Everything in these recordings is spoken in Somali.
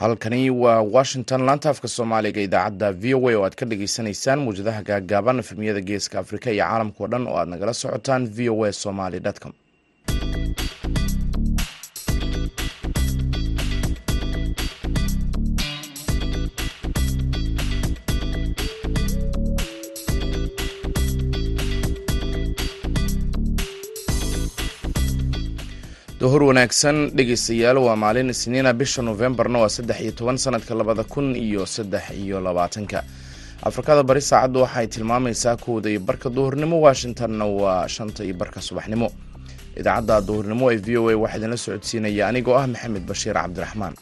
halkani waa washington laanta afka soomaaliga idaacadda v o a oo aad ka dhageysaneysaan muwjadaha gaagaaban efemiyada geeska afrika iyo caalamkao dhan oo aad nagala socotaan v o a somaly com duhur wanaagsan dhegeystayaal waa maalin isniina bisha novembarna waa saddex iyo toban sanadka labada kun iyo saddex iyo labaatanka. Afrikada bari saacaddu waxay tilmaamaysaa kowda iyo barka duhurnimo washingtonna waa shanta iyo barka subaxnimo. Idaacadda duhurnimo ee v o a waxaa idinla socodsiinaya anigoo ah maxamed bashiir cabdiraxmaan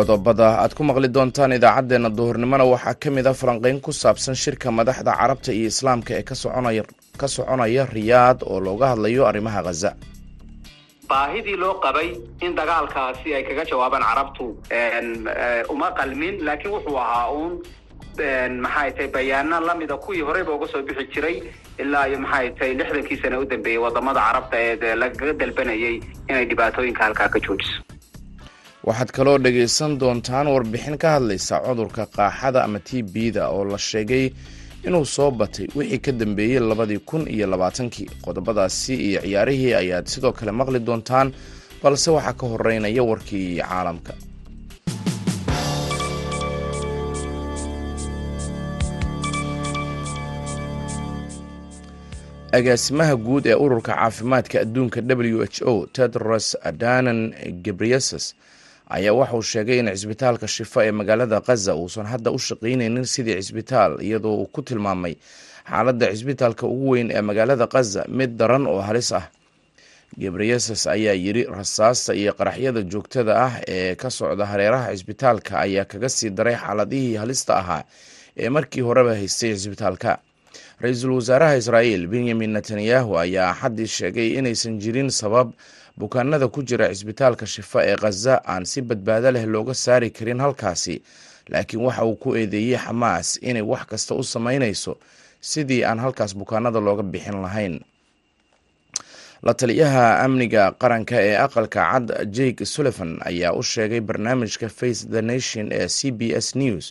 qodobada aad ku maqli doontaan idaacaddeenna duhurnimona waxaa ka mid a falanqeyn ku saabsan shirka madaxda carabta iyo islaamka ee ka soconaya riyaad oo looga hadlayo arrimaha khaza baahidii loo qabay in dagaalkaasi ay kaga jawaabaan carabtu uma qalmin laakiin wuxuu ahaa uun maxay tahay bayaano lamida kuwii horeyba uga soo bixi jiray ilaa iyo maxay tahay lixdankii sana u dambeeyey waddamada carabta ee lagaga dalbanayay inay dhibaatooyinka halkaa ka joojiso waxaad kaloo dhagaysan doontaan warbixin ka hadlaysa cudurka qaaxada ama t b-da oo la sheegay inuu soo batay wixii ka dambeeyey labadii kun iyo labaatankii. Qodobadaasi iyo ciyaarihii ayaad sidoo kale maqli doontaan balse waxaa ka horeynaya warkii caalamka. Agaasimaha guud ee ururka caafimaadka adduunka w h o tedros adanan gebriesus ayaa waxauu sheegay in cisbitaalka shifa ee magaalada khaza uusan hadda u shaqaynaynin sidii cisbitaal iyadoo uu ku tilmaamay xaaladda cisbitaalka ugu weyn ee magaalada khaza mid daran oo halis ah. Gebreyesus ayaa yiri rasaasta iyo qaraxyada joogtada ah ee ka socda hareeraha cisbitaalka ayaa kaga sii daray xaaladihii halista ahaa ee markii horeba haystay cisbitaalka. Ra'iisul wasaaraha israa'iil benyamin netanyahu ayaa axaddii sheegay inaysan jirin sabab bukaanada ku jira cisbitaalka shifa ee khaza aan si badbaado leh looga saari karin halkaasi laakiin waxa uu ku eedeeyey xamaas inay wax kasta u sameynayso sidii aan halkaas bukaanada looga bixin lahayn. La taliyaha amniga qaranka ee aqalka cad jake sullivan ayaa u sheegay barnaamijka face the nation ee c b s news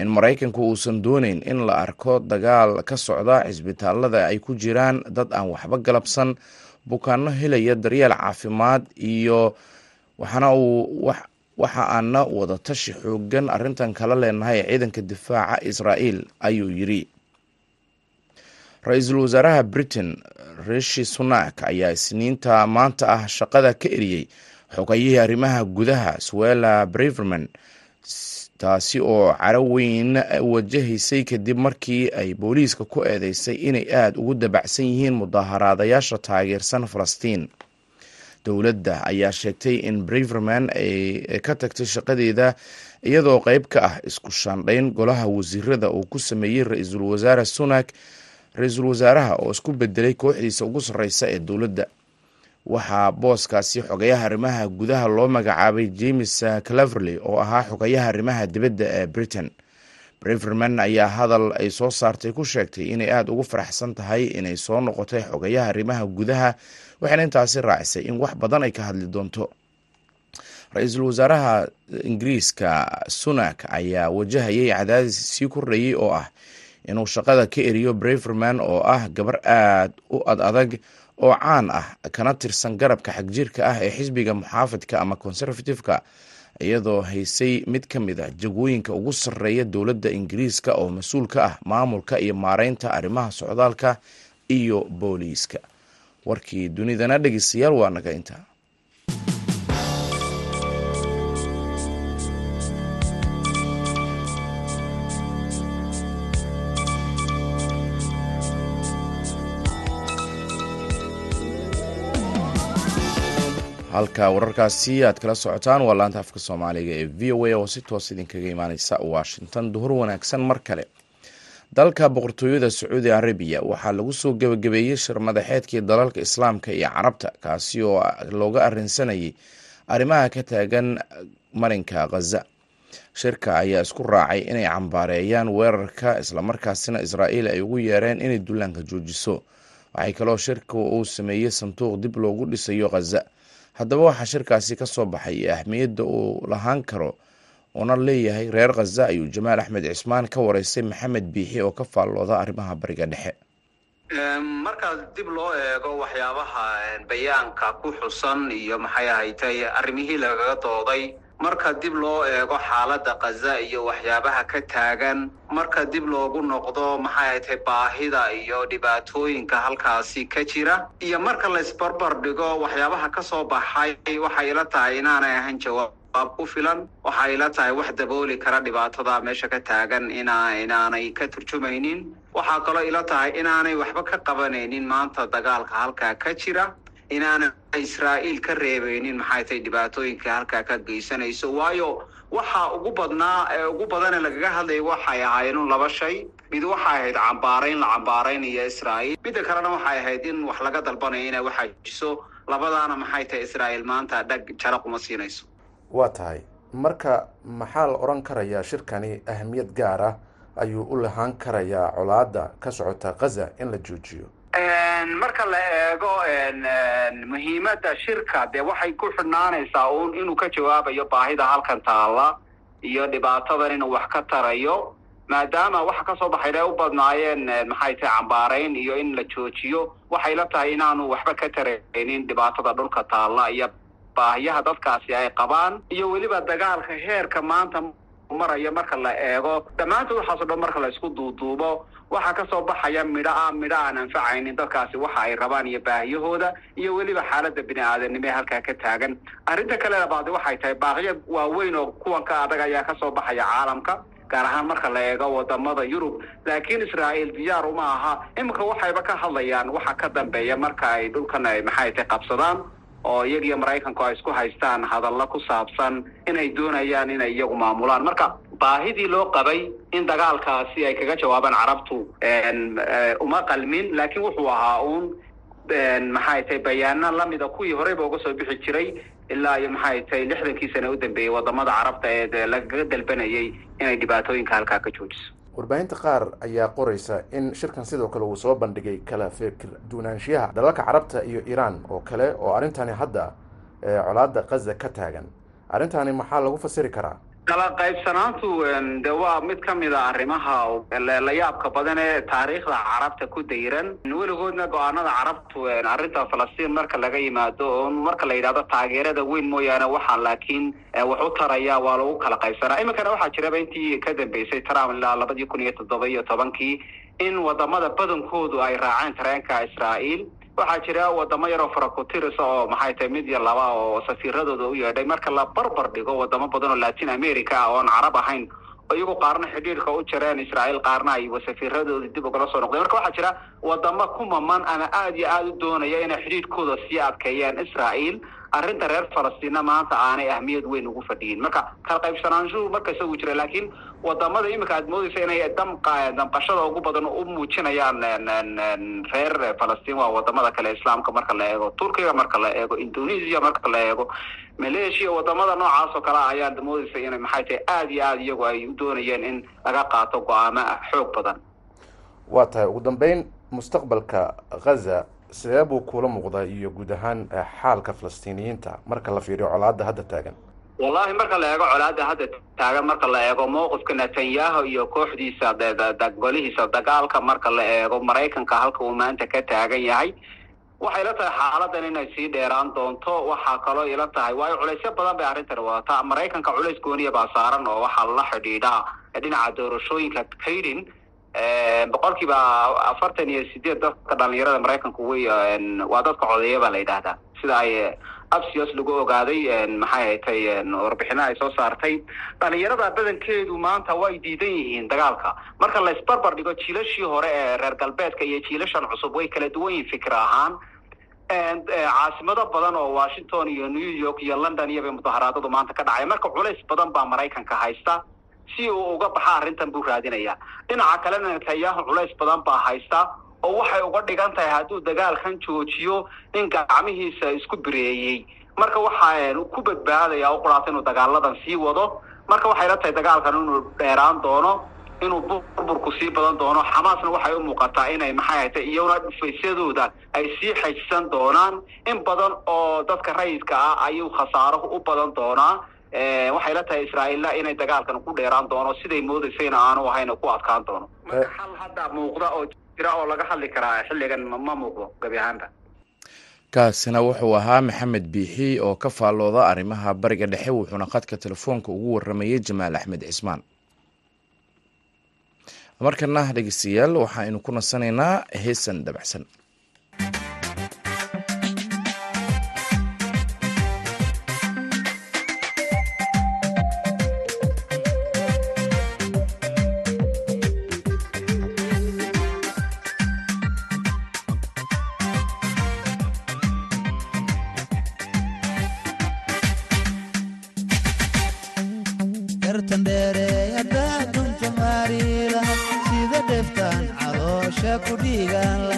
in maraykanku uusan dooneyn in la arko dagaal ka socda cisbitaalada ay ku jiraan dad aan waxba galabsan bukaano helaya daryeel caafimaad iyo waxaana uu waxa aana wada tashi xoogan arrintan kala leenahay ciidanka difaaca israa'iil ayuu yiri ra'iisul wasaaraha britain rishi sunak ayaa isniinta maanta ah shaqada ka eriyey xogayihii arrimaha gudaha swella breverman taasi oo caro weyn wajahaysay kadib markii ay booliiska ku eedeysay inay aada ugu dabacsan yihiin mudaaharaadayaasha taageersan falastiin. Dowladda ayaa sheegtay in breverman ay ka tagtay shaqadeeda iyadoo qeyb ka ah isku shaandhayn golaha wasiirada uu ku sameeyey ra'iisul wasaare sunak ra'iisul wasaaraha oo isku bedelay kooxdiisa ugu sarreysa ee dowladda waxaa booskaasi xogayaha arrimaha gudaha loo magacaabay james claverley oo ahaa xogayaha arrimaha dibadda ee britain. Breverman ayaa hadal ay soo saartay ku sheegtay inay aada ugu faraxsan tahay inay soo noqotay xogayaha arrimaha gudaha waxayna intaasi raacisay in wax badan ay ka hadli doonto. Ra'iisul wasaaraha ingiriiska sunak ayaa wajahayay cadaadis sii kordhayay oo ah inuu shaqada ka eriyo breverman oo ah gabar aada u ad adag oo caan ah kana tirsan garabka xagjirka ah ee xisbiga muxaafidka ama conservative-ka iyadoo haysay mid ka mid ah jagooyinka ugu sarreeya dowladda ingiriiska oo mas'uul ka ah maamulka iyo maareynta arrimaha socdaalka iyo booliiska. Warkii dunidana dhegeystayaal waa naga intaa halka wararkaasi aad kala socotaan waa laanta afka soomaaliga ee v o a oo si toos idinkaga imaaneysa washington. Duhur wanaagsan mar kale. Dalka boqortooyada sacuudi arabiya waxaa lagu soo gebagabeeyey shir madaxeedkii dalalka islaamka iyo carabta kaasi oo looga arinsanayay arrimaha ka taagan marinka khaza shirka ayaa isku raacay inay cambaareeyaan weerarka islamarkaasina israa'iil ay ugu yeereen inay dullaanka joojiso. Waxay kaloo shirka uu sameeyey sanduuq dib loogu dhisayo khaza haddaba waxaa shirkaasi ka soo baxay iyo ahmiyadda uu lahaan karo uuna leeyahay reer khaza ayuu jamaal axmed cismaan ka wareystay maxamed biixi oo ka faallooda arrimaha bariga dhexe. Markaas dib loo eego waxyaabaha bayaanka ku xusan iyo maxay ahaytay arrimihii lagaga dooday marka dib loo eego xaaladda khaza iyo waxyaabaha ka taagan marka dib loogu noqdo maxay ahaytay baahida iyo dhibaatooyinka halkaasi ka jira? Iyo marka la isbarbar dhigo waxyaabaha ka soo baxay waxay ila tahay inaanay ahayn jawaab ku filan. Waxay ila tahay wax dabooli kara dhibaatada meesha ka taagan ina inaanay ka turjumaynin. Waxaa kaloo ila tahay inaanay waxba ka qabanaynin maanta dagaalka halkaa ka jira inaanan israa'iil ka reebeynin maxay tahay dhibaatooyinka halkaa ka geysanayso? Waayo waxa ugu badnaa ee ugu badane lagaga hadlaya waxay ahaayeen laba shay. Mid waxay ahayd cambaarayn la cambaaraynayo israa'iil. Midda kalena waxay ahayd in wax laga dalbanayo inay waxaajiso labadaana maxay tahay israa'iil maanta dhag jaraq uma siinayso. Waa tahay. Marka maxaa la odhan karayaa shirkani ahmiyad gaar ah ayuu u lahaan karayaa colaadda ka socota khaza in la joojiyo marka la eego muhiimadda shirka dee waxay ku xidhnaanaysaa uun inuu ka jawaabayo baahida halkan taalla iyo dhibaatadan inuu wax ka tarayo. Maadaama waxa ka soo baxayn ay u badnaayeen maxay tahay cambaarayn iyo in la joojiyo waxay la tahay inaanu waxba ka taraynin dhibaatada dhulka taalla iyo baahiyaha dadkaasi ay qabaan. Iyo weliba dagaalka heerka maanta maraya marka la eego dhammaantood waxaaso dhan marka la isku duuduubo waxaa ka soo baxaya midho ah midho aan anfacaynin dadkaasi waxa ay rabaan iyo baahiyahooda iyo weliba xaaladda bini aadanimo ee halkaa ka taagan. Arrinta kale labaadi waxay tahay baaqiyo waaweyn oo kuwan ka adag ayaa ka soo baxaya caalamka gaar ahaan marka la eego waddamada yurub. Laakiin israa'iil diyaar uma aha. Iminka waxayba ka hadlayaan waxa ka dambeeya marka ay dhulkan ay maxay tahay qabsadaan oo iyaga iyo maraykanku ay isku haystaan hadalla ku saabsan inay doonayaan inay iyagu maamulaan. Marka baahidii loo qabay in dagaalkaasi ay kaga jawaabaan carabtu uma qalmin laakiin wuxuu ahaa uun maxay tahay bayaano lamida kuwii horeyba uga soo bixi jiray ilaa iyo maxay tahay lixdankii sana u dambeeyey waddamada carabta ee lagaga dalbanayay inay dhibaatooyinka halkaa ka joojiso warbaahinta qaar ayaa qoraysa in shirkan sidoo kale uu soo bandhigay kala fikir duunaanshiyaha dalalka carabta iyo iiraan oo kale oo arrintani hadda colaada khaza ka taagan. Arrintani maxaa lagu fasiri karaa kala qaybsanaantu de waa mid ka mid a arrimaha la yaabka badan ee taariikhda carabta ku dayran. Weligoodna go'aanada carabtu arrinta falastiin marka laga yimaado oo marka la yidhahdo taageerada weyn mooyaane waxaa laakiin wax u taraya waa lagu kala qaybsanaa. Iminkana waxaa jiraba intii ka dambeysay trump ilaa labadii kun iyo toddoba iyo tobankii in waddamada badankoodu ay raaceen tareenka israa'iil waxaa jira wadamo yaroo farakutirisa oo maxay tahay mid iyo laba oo safiiradooda u yeedhay. Marka la barbar dhigo wadamo badan oo latin america ah oon carab ahayn oo iyagu qaarna xidhiirka u jireen israa'iil qaarna ay safiiradoodii dib ugala soo noqdeen. Marka waxaa jira wadamo ku maman ama aada iyo aada u doonaya inay xidhiirkooda sii adkeeyaan israa'iil arrinta reer falastiinna maanta aanay ahmiyad weyn ugu fadhiyin. Marka kala qaybsanaanshuhu marka isagu jira laakiin waddamada iminka aad moodeysa inay damqa damqashada ugu badan u muujinayaan reer falastiin waa waddamada kale islaamka marka la eego turkiga marka la eego indonesia marka la eego malaysia waddamada noocaas oo kale ayaad moodeysa inay maxay tahay aada iyo aada iyagu ay u doonayeen in laga qaato go'aamo xoog badan. Waa tahay. Ugu dambeyn mustaqbalka khaza sidee buu kula muuqdaa iyo guud ahaan xaalka falastiiniyiinta. Marka la fiiriyo colaadda hadda taagan. Wallahi marka la eego colaadda hadda taagan marka la eego mowqifka netanyahu iyo kooxdiisa golihiisa dagaalka marka la eego maraykanka halka uu maanta ka taagan yahay waxay la tahay xaaladan inay sii dheeraan doonto. Waxaa kaloo ila tahay waayo culaysyo badan bay arrintani wadataa. Maraykanka culays gooniya baa saaran oo waxaa la xidhiidhaa dhinaca doorashooyinka kaydin boqolkiiba afartan iyo sideed dadka dhalinyarada maraykanku wey waa dadka codeeya baa la yidhaahdaa. Sida ay absios lagu ogaaday maxay haytay warbixina ay soo saartay. Dhalinyarada badankeedu maanta way diidan yihiin dagaalka. Marka la isbarbar dhigo jiilashii hore ee reer galbeedka iyo jiilashan cusub way kala duwan yihiin fikir ahaan. Caasimado badan oo washington iyo new york iyo london iyobay mudaharaadadu maanta ka dhacay marka culays badan baa maraykanka haysta si uu uga baxa arrintan buu raadinaya dhinaca kalena netanyahu culays badan baa haysta oo waxay uga dhigan tahay hadduu dagaalkan joojiyo in gacmihiisa isku bireeyey. Marka waxaa ku badbaadaya u inuu dagaaladan sii wado. Marka waxay la tahay dagaalkan inuu dheeraan doono inuu burburku sii badan doono xamaasna waxay u muuqataa inay maxay haytay iyaguna dhufaysyadooda ay sii xajisan doonaan. In badan oo dadka rayidka ah ayuu khasaaro u badan doonaa waxay la tahay israa'iilla inay dagaalkan ku dheeraan doono siday moodaysayna aanu ahayna ku adkaan doono. Marka xal hadda muuqda oo jira oo laga hadli karaa xilligan ma muuqdo gebi ahaanba kaasina wuxuu ahaa maxamed biixi oo ka faallooda arrimaha bariga dhexe wuxuuna khadka telefoonka ugu waramayey jamaal axmed cismaan. Markana dhegeystayaal waxaaynu ku nasanaynaa heesan dabacsan ku dhiigaan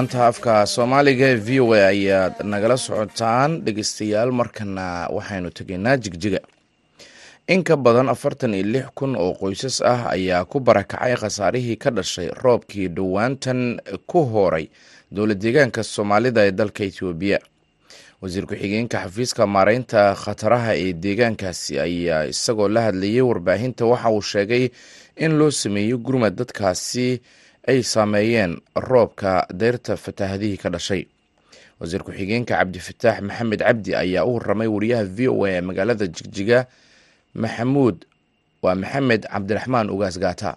laanta afka soomaaliga ee v o a ayaad nagala socotaan dhegeystayaal markana waxaynu tegaynaa jigjiga. In ka badan afartan iyo lix kun oo qoysas ah ayaa ku barakacay khasaarihii ka dhashay roobkii dhowaantan ku hooray dowla deegaanka soomaalida ee dalka etoobiya wasiir ku-xigeenka xafiiska maareynta khataraha ee deegaankaasi ayaa isagoo la hadlayay warbaahinta waxa uu sheegay in loo sameeyo gurmad dadkaasi ay saameeyeen roobka deyrta fataahadihii ka dhashay. Wasiir ku-xigeenka cabdifataax maxamed cabdi ayaa u waramay wariyaha v o a ee magaalada jigjiga. Maxamuud waa maxamed cabdiraxmaan ugaas gaata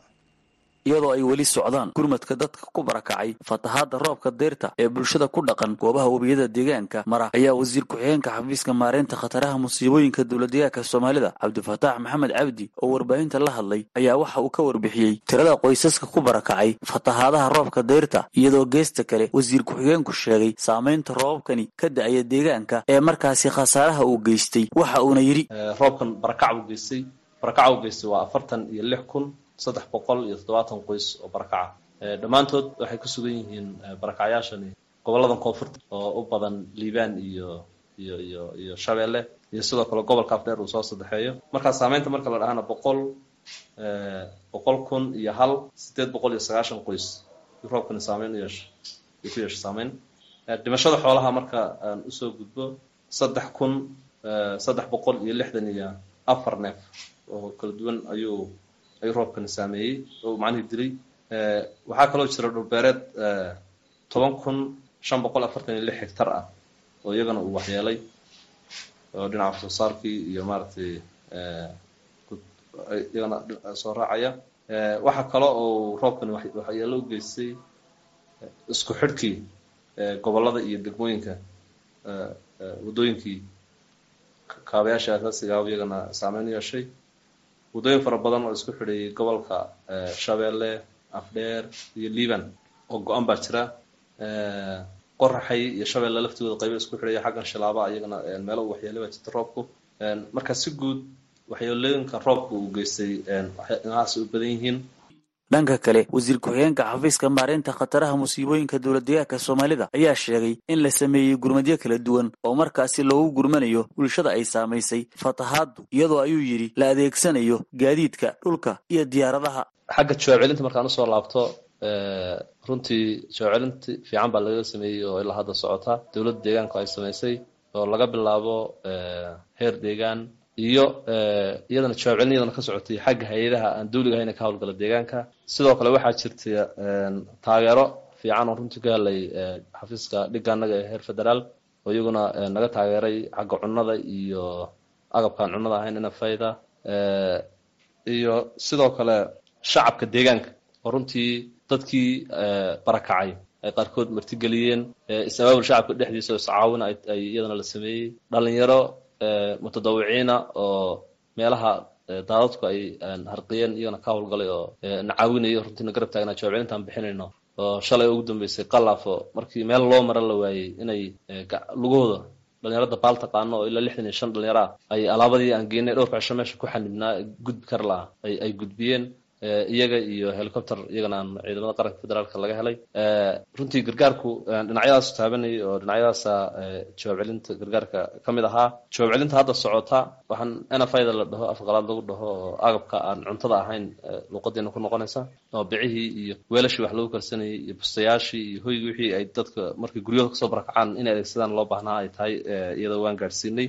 iyadoo ay weli socdaan gurmadka dadka ku barakacay fatahaadda roobka deyrta ee bulshada ku dhaqan goobaha webiyada deegaanka mara ayaa wasiir ku-xigeenka xafiiska maareynta khataraha musiibooyinka dowladdeegaanka soomaalida cabdifataax maxamed cabdi oo warbaahinta la hadlay ayaa waxa uu ka warbixiyey tirada qoysaska ku barakacay fatahaadaha roobka deyrta iyadoo geesta kale wasiir ku-xigeenku sheegay saamaynta roobabkani ka da'aya deegaanka ee markaasi khasaaraha uu geystay. Waxa uuna yidhi roobkan barakac uu geystay. Barakaca uu geystay waa afartan iyo lix kun saddex boqol iyo toddobaatan qoys oo barakaca. Dhammaantood waxay ku sugan yihiin barakacyaashani goboladan koonfurta oo u badan liibaan iyo iyo iyo iyo shabeelle iyo sidoo kale gobolka afdheer uu soo saddexeeyo. Markaa saameynta marka la dhahana boqol boqol kun iyo hal sideed boqol iyo sagaashan qoys. Roobkani saameyn u yeesha ay ku yeesha saameyn. Dhimashada xoolaha marka aan u soo gudbo saddex kun saddex boqol iyo lixdan iyo afar neef oo kala duwan ayuu ayuu roobkani saameeyey oo macnihii dilay. Waxaa kaloo jira dhulbeereed toban kun shan boqol afartan iyo lix hectar ah oo iyagana uu waxyeelay oo dhinaca wax iyo maaragtay iyagana soo raacaya. Waxaa kale oo roobkani waxyeelo u geystay isku xidhkii gobollada iyo degmooyinka waddooyinkii kaabayaasha asaasiga ah iyagana saameyn yeeshay waddooyin fara badan oo isku xidhayay gobolka shabeelle afdheer iyo liban oo go-an baa jira. Qoraxay iyo shabeelle laftooda qaybo isku xidhaya xaggan shilaaba iyagana meelo uu waxyeelay baa jirta roobku. Marka si guud waxyeelooyinka roobka uu geystay inahaas u badan yihiin dhanka kale wasiir ku-xigeenka xafiiska maareynta khataraha musiibooyinka dowladdeegaanka soomaalida ayaa sheegay in la sameeyey gurmadyo kala duwan oo markaasi loogu gurmanayo bulshada ay saamaysay fatahaaddu iyadoo ayuu yidhi la adeegsanayo gaadiidka dhulka iyo diyaaradaha. Xagga jawaab celinta markaan u soo laabto runtii jawaab celinti fiican baa lagaga sameeyey oo ilaa hadda socota. Dowladda deegaanku ay samaysay oo laga bilaabo heer deegaan iyo iyadana jawaab celin iyadana ka socotay xagga hay'adaha aan dawliga ahayn ee ka howlgala deegaanka. Sidoo kale waxaa jirtay taageero fiican oo runtii ka helay xafiiska dhigga annaga ee heer federaal oo iyaguna naga taageeray xagga cunnada iyo agabkaan cunnada ahayn inafayda iyo sidoo kale shacabka deegaanka oo runtii dadkii barakacay ay qaarkood martigeliyeen is-abaabul shacabka dhexdiisa oo iscaawina ay iyadana la sameeyey. Dhalinyaro mutadawiciina oo meelaha daadadku ay harqiyeen iyagana ka howlgalay oo na caawinayo runtiina garab taagna jawaab celintaan bixinayno oo shalay ugu dambeysay qalaafo markii meel loo mara la waayey inay lugahooda dhalinyarada baal taqaano oo ilaa lixdan iyo shan dhalinyaro ay alaabadii aan geenay dhowrka cisho meesha ku xanibnaa gudbi kar laha ay gudbiyeen iyaga iyo helicopter iyagana aan ciidamada qaranka federaalka laga helay. Runtii gargaarku dhinacyadaas taabanayay oo dhinacyadaasa jawaab celinta gargaarka ka mid ahaa. Jawaab celinta hadda socota waxaan nfida la dhaho afqalaad lagu dhaho oo agabka aan cuntada ahayn luuqadeena ku noqonaysa. Oo bicihii iyo weelashii wax lagu karsanayay iyo bustayaashii iyo hoygii wixii ay dadka markay guryahooda ka soo barakacaan inay adeegsadaan loo baahnaa ay tahay iyadoo waan gaadhsiinay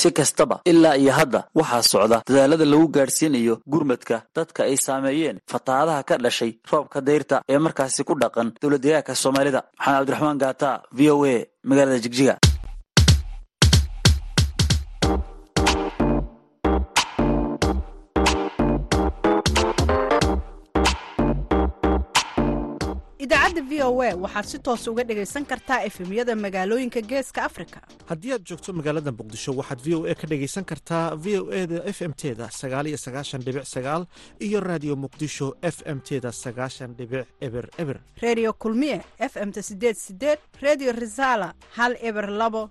si kastaba ilaa iyo hadda waxaa socda dadaalada lagu gaadhsiinayo gurmadka dadka ay saameeyeen fatahaadaha ka dhashay roobka dayrta ee markaasi ku dhaqan dowladdeegaanka soomaalida. Maxamed cabdiraxmaan gaata v o a magaalada jigjiga idaacadda v o a waxaad si toos uga dhegaysan kartaa efemyada magaalooyinka geeska afrika. Haddii aad joogto magaalada muqdisho waxaad v o a ka dhegaysan kartaa v o e da f m teda sagaal iyo sagaashan dhibic sagaal iyo raadiyo muqdisho f m teda sagaashan dhibic eber eber. Reediyo kulmiye f m ta sideed sideed reediyo risaala hal eber labo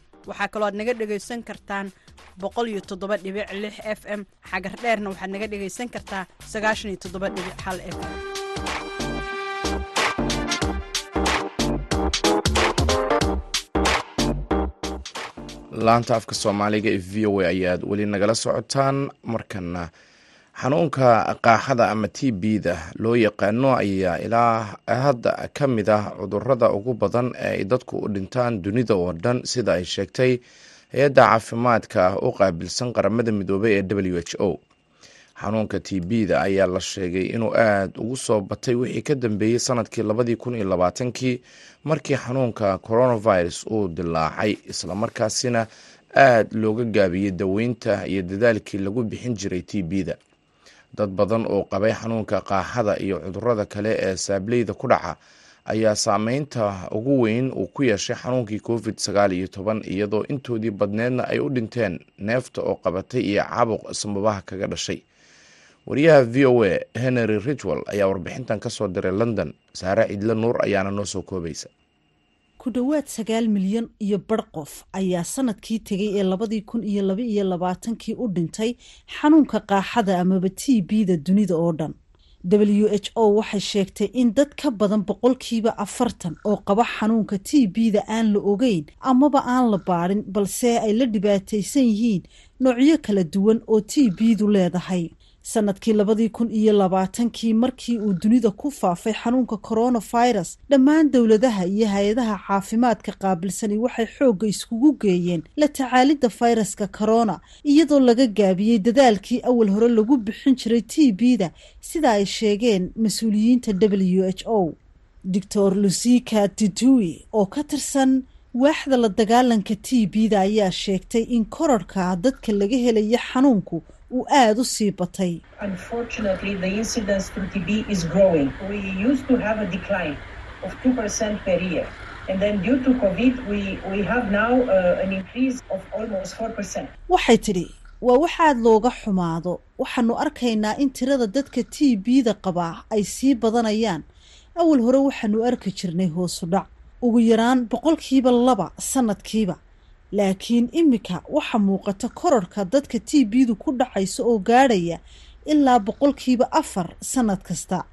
waxaa kaloo aad naga dhegaysan kartaan boqol iyo toddoba dhibic f m. Xagar dheerna waxaad naga dhegaysan kartaa sagaashan f m. Laanta afka soomaaliga ee v o a ayaad weli nagala socotaan. Markana xanuunka qaaxada ama t b-da loo yaqaano ayaa ilaa hadda ka mid ah cudurrada ugu badan ee ay dadku u dhintaan dunida oo dhan sida ay sheegtay hay'adda caafimaadka u qaabilsan qaramada midoobay ee w h o. Xanuunka t b-da ayaa la sheegay inuu aada ugu soo batay wixii ka dambeeyey sannadkii labadii kun iyo labaatankii markii xanuunka coronavirus uu dilaacay islamarkaasina aada looga gaabiyey daweynta iyo dadaalkii lagu bixin jiray t b-da dad badan oo qabay xanuunka qaaxada iyo cudurrada kale ee saableyda ku dhaca ayaa saameynta ugu weyn uu ku yeeshay xanuunkii covid sagaal iyo toban iyadoo intoodii badneedna ay u dhinteen neefta oo qabatay iyo caabuq sababaha kaga dhashay. Wariyaha v o a henry ridwell ayaa warbixintan ka soo diray london. Saare cidle nuur ayaana noo soo koobaysa ku dhowaad sagaal milyan iyo bar qof ayaa sannadkii tegay ee labadii kun iyo laba iyo labaatankii u dhintay xanuunka qaaxada amaba t b-da dunida oo dhan. W h o waxay sheegtay in dad ka badan boqolkiiba afartan oo qaba xanuunka t b-da aan la ogeyn amaba aan la baadhin balse ay la dhibaataysan yihiin noocyo kala duwan oo t b-du leedahay sannadkii labadii kun iyo labaatankii markii uu dunida ku faafay xanuunka coronavirus dhammaan dowladaha iyo hay'adaha caafimaadka qaabilsani waxay xoogga iskugu geeyeen la tacaalidda fayraska corona iyadoo laga gaabiyey dadaalkii awal hore lagu bixin jiray t b-da sida ay sheegeen mas'uuliyiinta w h o. Doctor lucika titui oo ka tirsan waaxda la dagaalanka t b-da ayaa sheegtay in korarhka dadka laga helaya xanuunku uu aada u sii batay. Waxay tidhi waa waxaad looga xumaado. Waxaanu arkaynaa in tirada dadka t b-da qabaa ay sii badanayaan. Awal hore waxaanu arki jirnay hoosu dhac. Ugu yaraan boqolkiiba laba sanadkiiba laakiin imika waxa muuqata korarhka dadka t b-du ku dhacaysa oo gaadhaya ilaa boqolkiiba afar sanad kasta.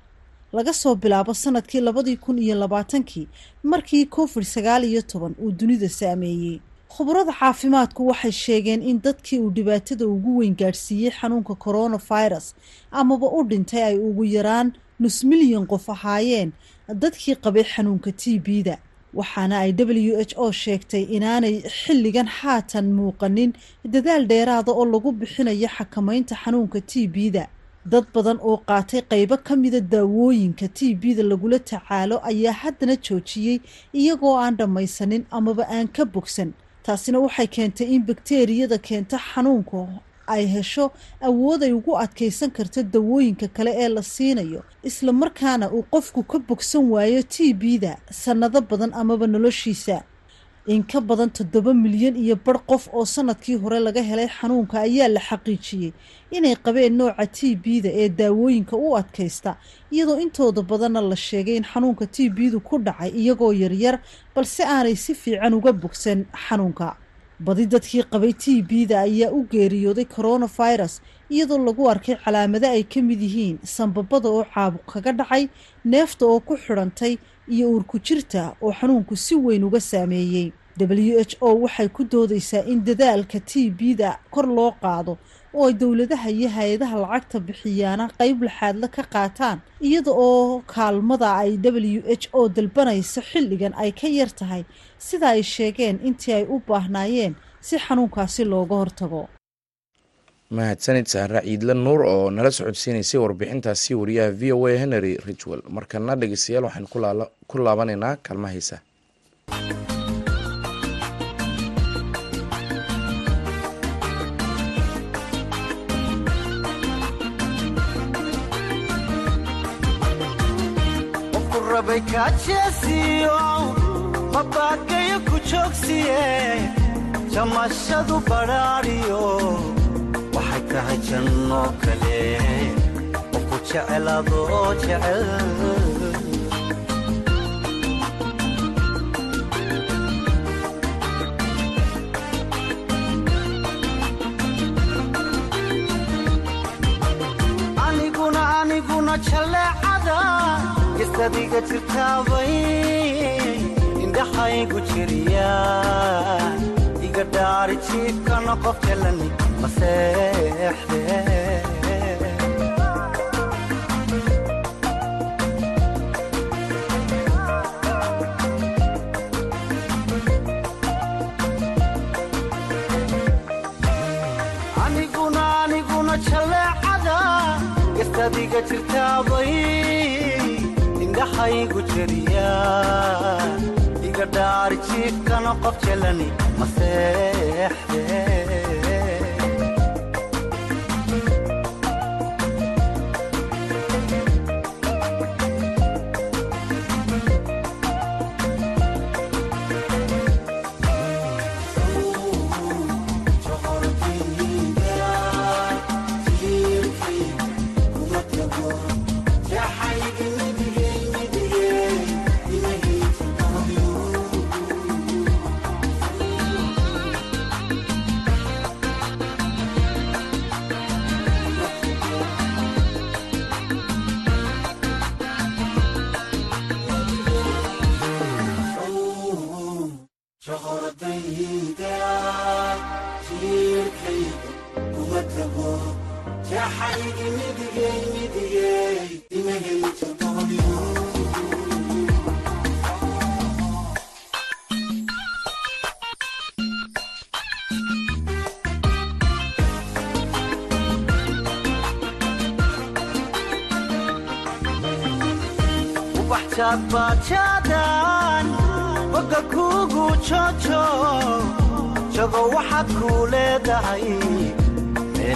Laga soo bilaabo sannadkii labadii kun iyo labaatankii markii covid sagaal iyo toban uu dunida saameeyey. Khubarada caafimaadku waxay sheegeen in dadkii uu dhibaatada ugu weyn gaadhsiiyey xanuunka coronavirus amaba u dhintay ay ugu yaraan nus milyan qof ahaayeen dadkii qabay xanuunka t b-da waxaana ay w h o sheegtay inaanay xilligan haatan muuqanin dadaal dheeraada oo lagu bixinayo xakamaynta xanuunka t b-da. Dad badan oo qaatay qaybo ka mida daawooyinka t b-da lagula tacaalo ayaa haddana joojiyey iyagoo aan dhammaysanin amaba aan ka bogsan. Taasina waxay keentay in bakteriyada keenta xanuunka ay hesho awood ay ugu adkaysan karto dawooyinka kale ee la siinayo isla markaana uu qofku ka bogsan waayo t b-da sannado badan amaba noloshiisa. In ka badan toddoba milyan iyo bar qof oo sannadkii hore laga helay xanuunka ayaa la xaqiijiyey inay qabeen nooca t b-da ee daawooyinka u adkaysta iyadoo intooda badanna la sheegay in xanuunka t b-du ku dhacay iyagoo yaryar balse aanay si fiican uga bogsan xanuunka badi dadkii qabay t b-da ayaa u geeriyooday coronavirus iyadoo lagu arkay calaamado ay ka mid yihiin sanbabada oo caabuq kaga dhacay neefta oo ku xidhantay iyo uurku jirta oo xanuunku si weyn uga saameeyey. W h o waxay ku doodaysaa in dadaalka t b-da kor loo qaado oo ay dowladaha iyo hay'adaha lacagta bixiyaana qeyb laxaadla ka qaataan iyada oo kaalmada ay w h o dalbanaysa xilligan ay ka yar tahay. Sida ay sheegeen intii ay u baahnaayeen si xanuunkaasi looga hortago. Mahadsanid sahra ciidle nuur oo nala socodsiinaysay warbixintaasi wariyaha v o a henry ridgwell markana dhegeystayaal waxaan ku laabanaynaa kaalmahaysa mabagayo ku joogsiye jamashadu badhaadhiyo waxay tahay janno kale oo ku jecelaadoo jecel. Aniguna aniguna jaleecada gestadiga jirtaabay indhaxaygu jiriya iga dhaari jiibkana qof jalani maseexde aniguna aniguna jaleecada gestadiga jirtaabay indhaxaygu jiriya dhaari jiibkana qof jalani maseexde bajaadbaajaadaan bogga kuugu jojo jago waxaad kuu leedahay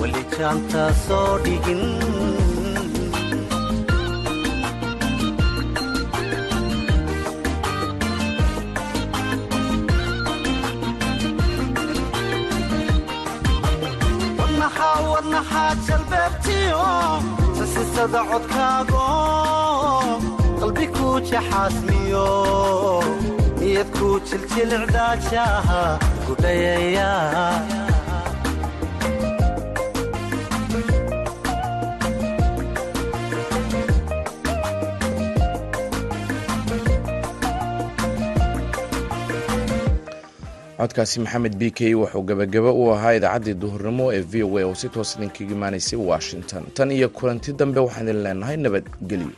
weli jaanta soo dhigin sasisada codkaago qalbi kuu jaxaasmiyo niyad kuu jiljilicdaajaha codkaasi maxamed b k wuxuu gebagabo u ahaa idaacaddii duhurnimo ee v o a oo si toos idinkaga imaanaysay washington. Tan iyo kulanti dambe waxaan idin leenahay nabadgelyo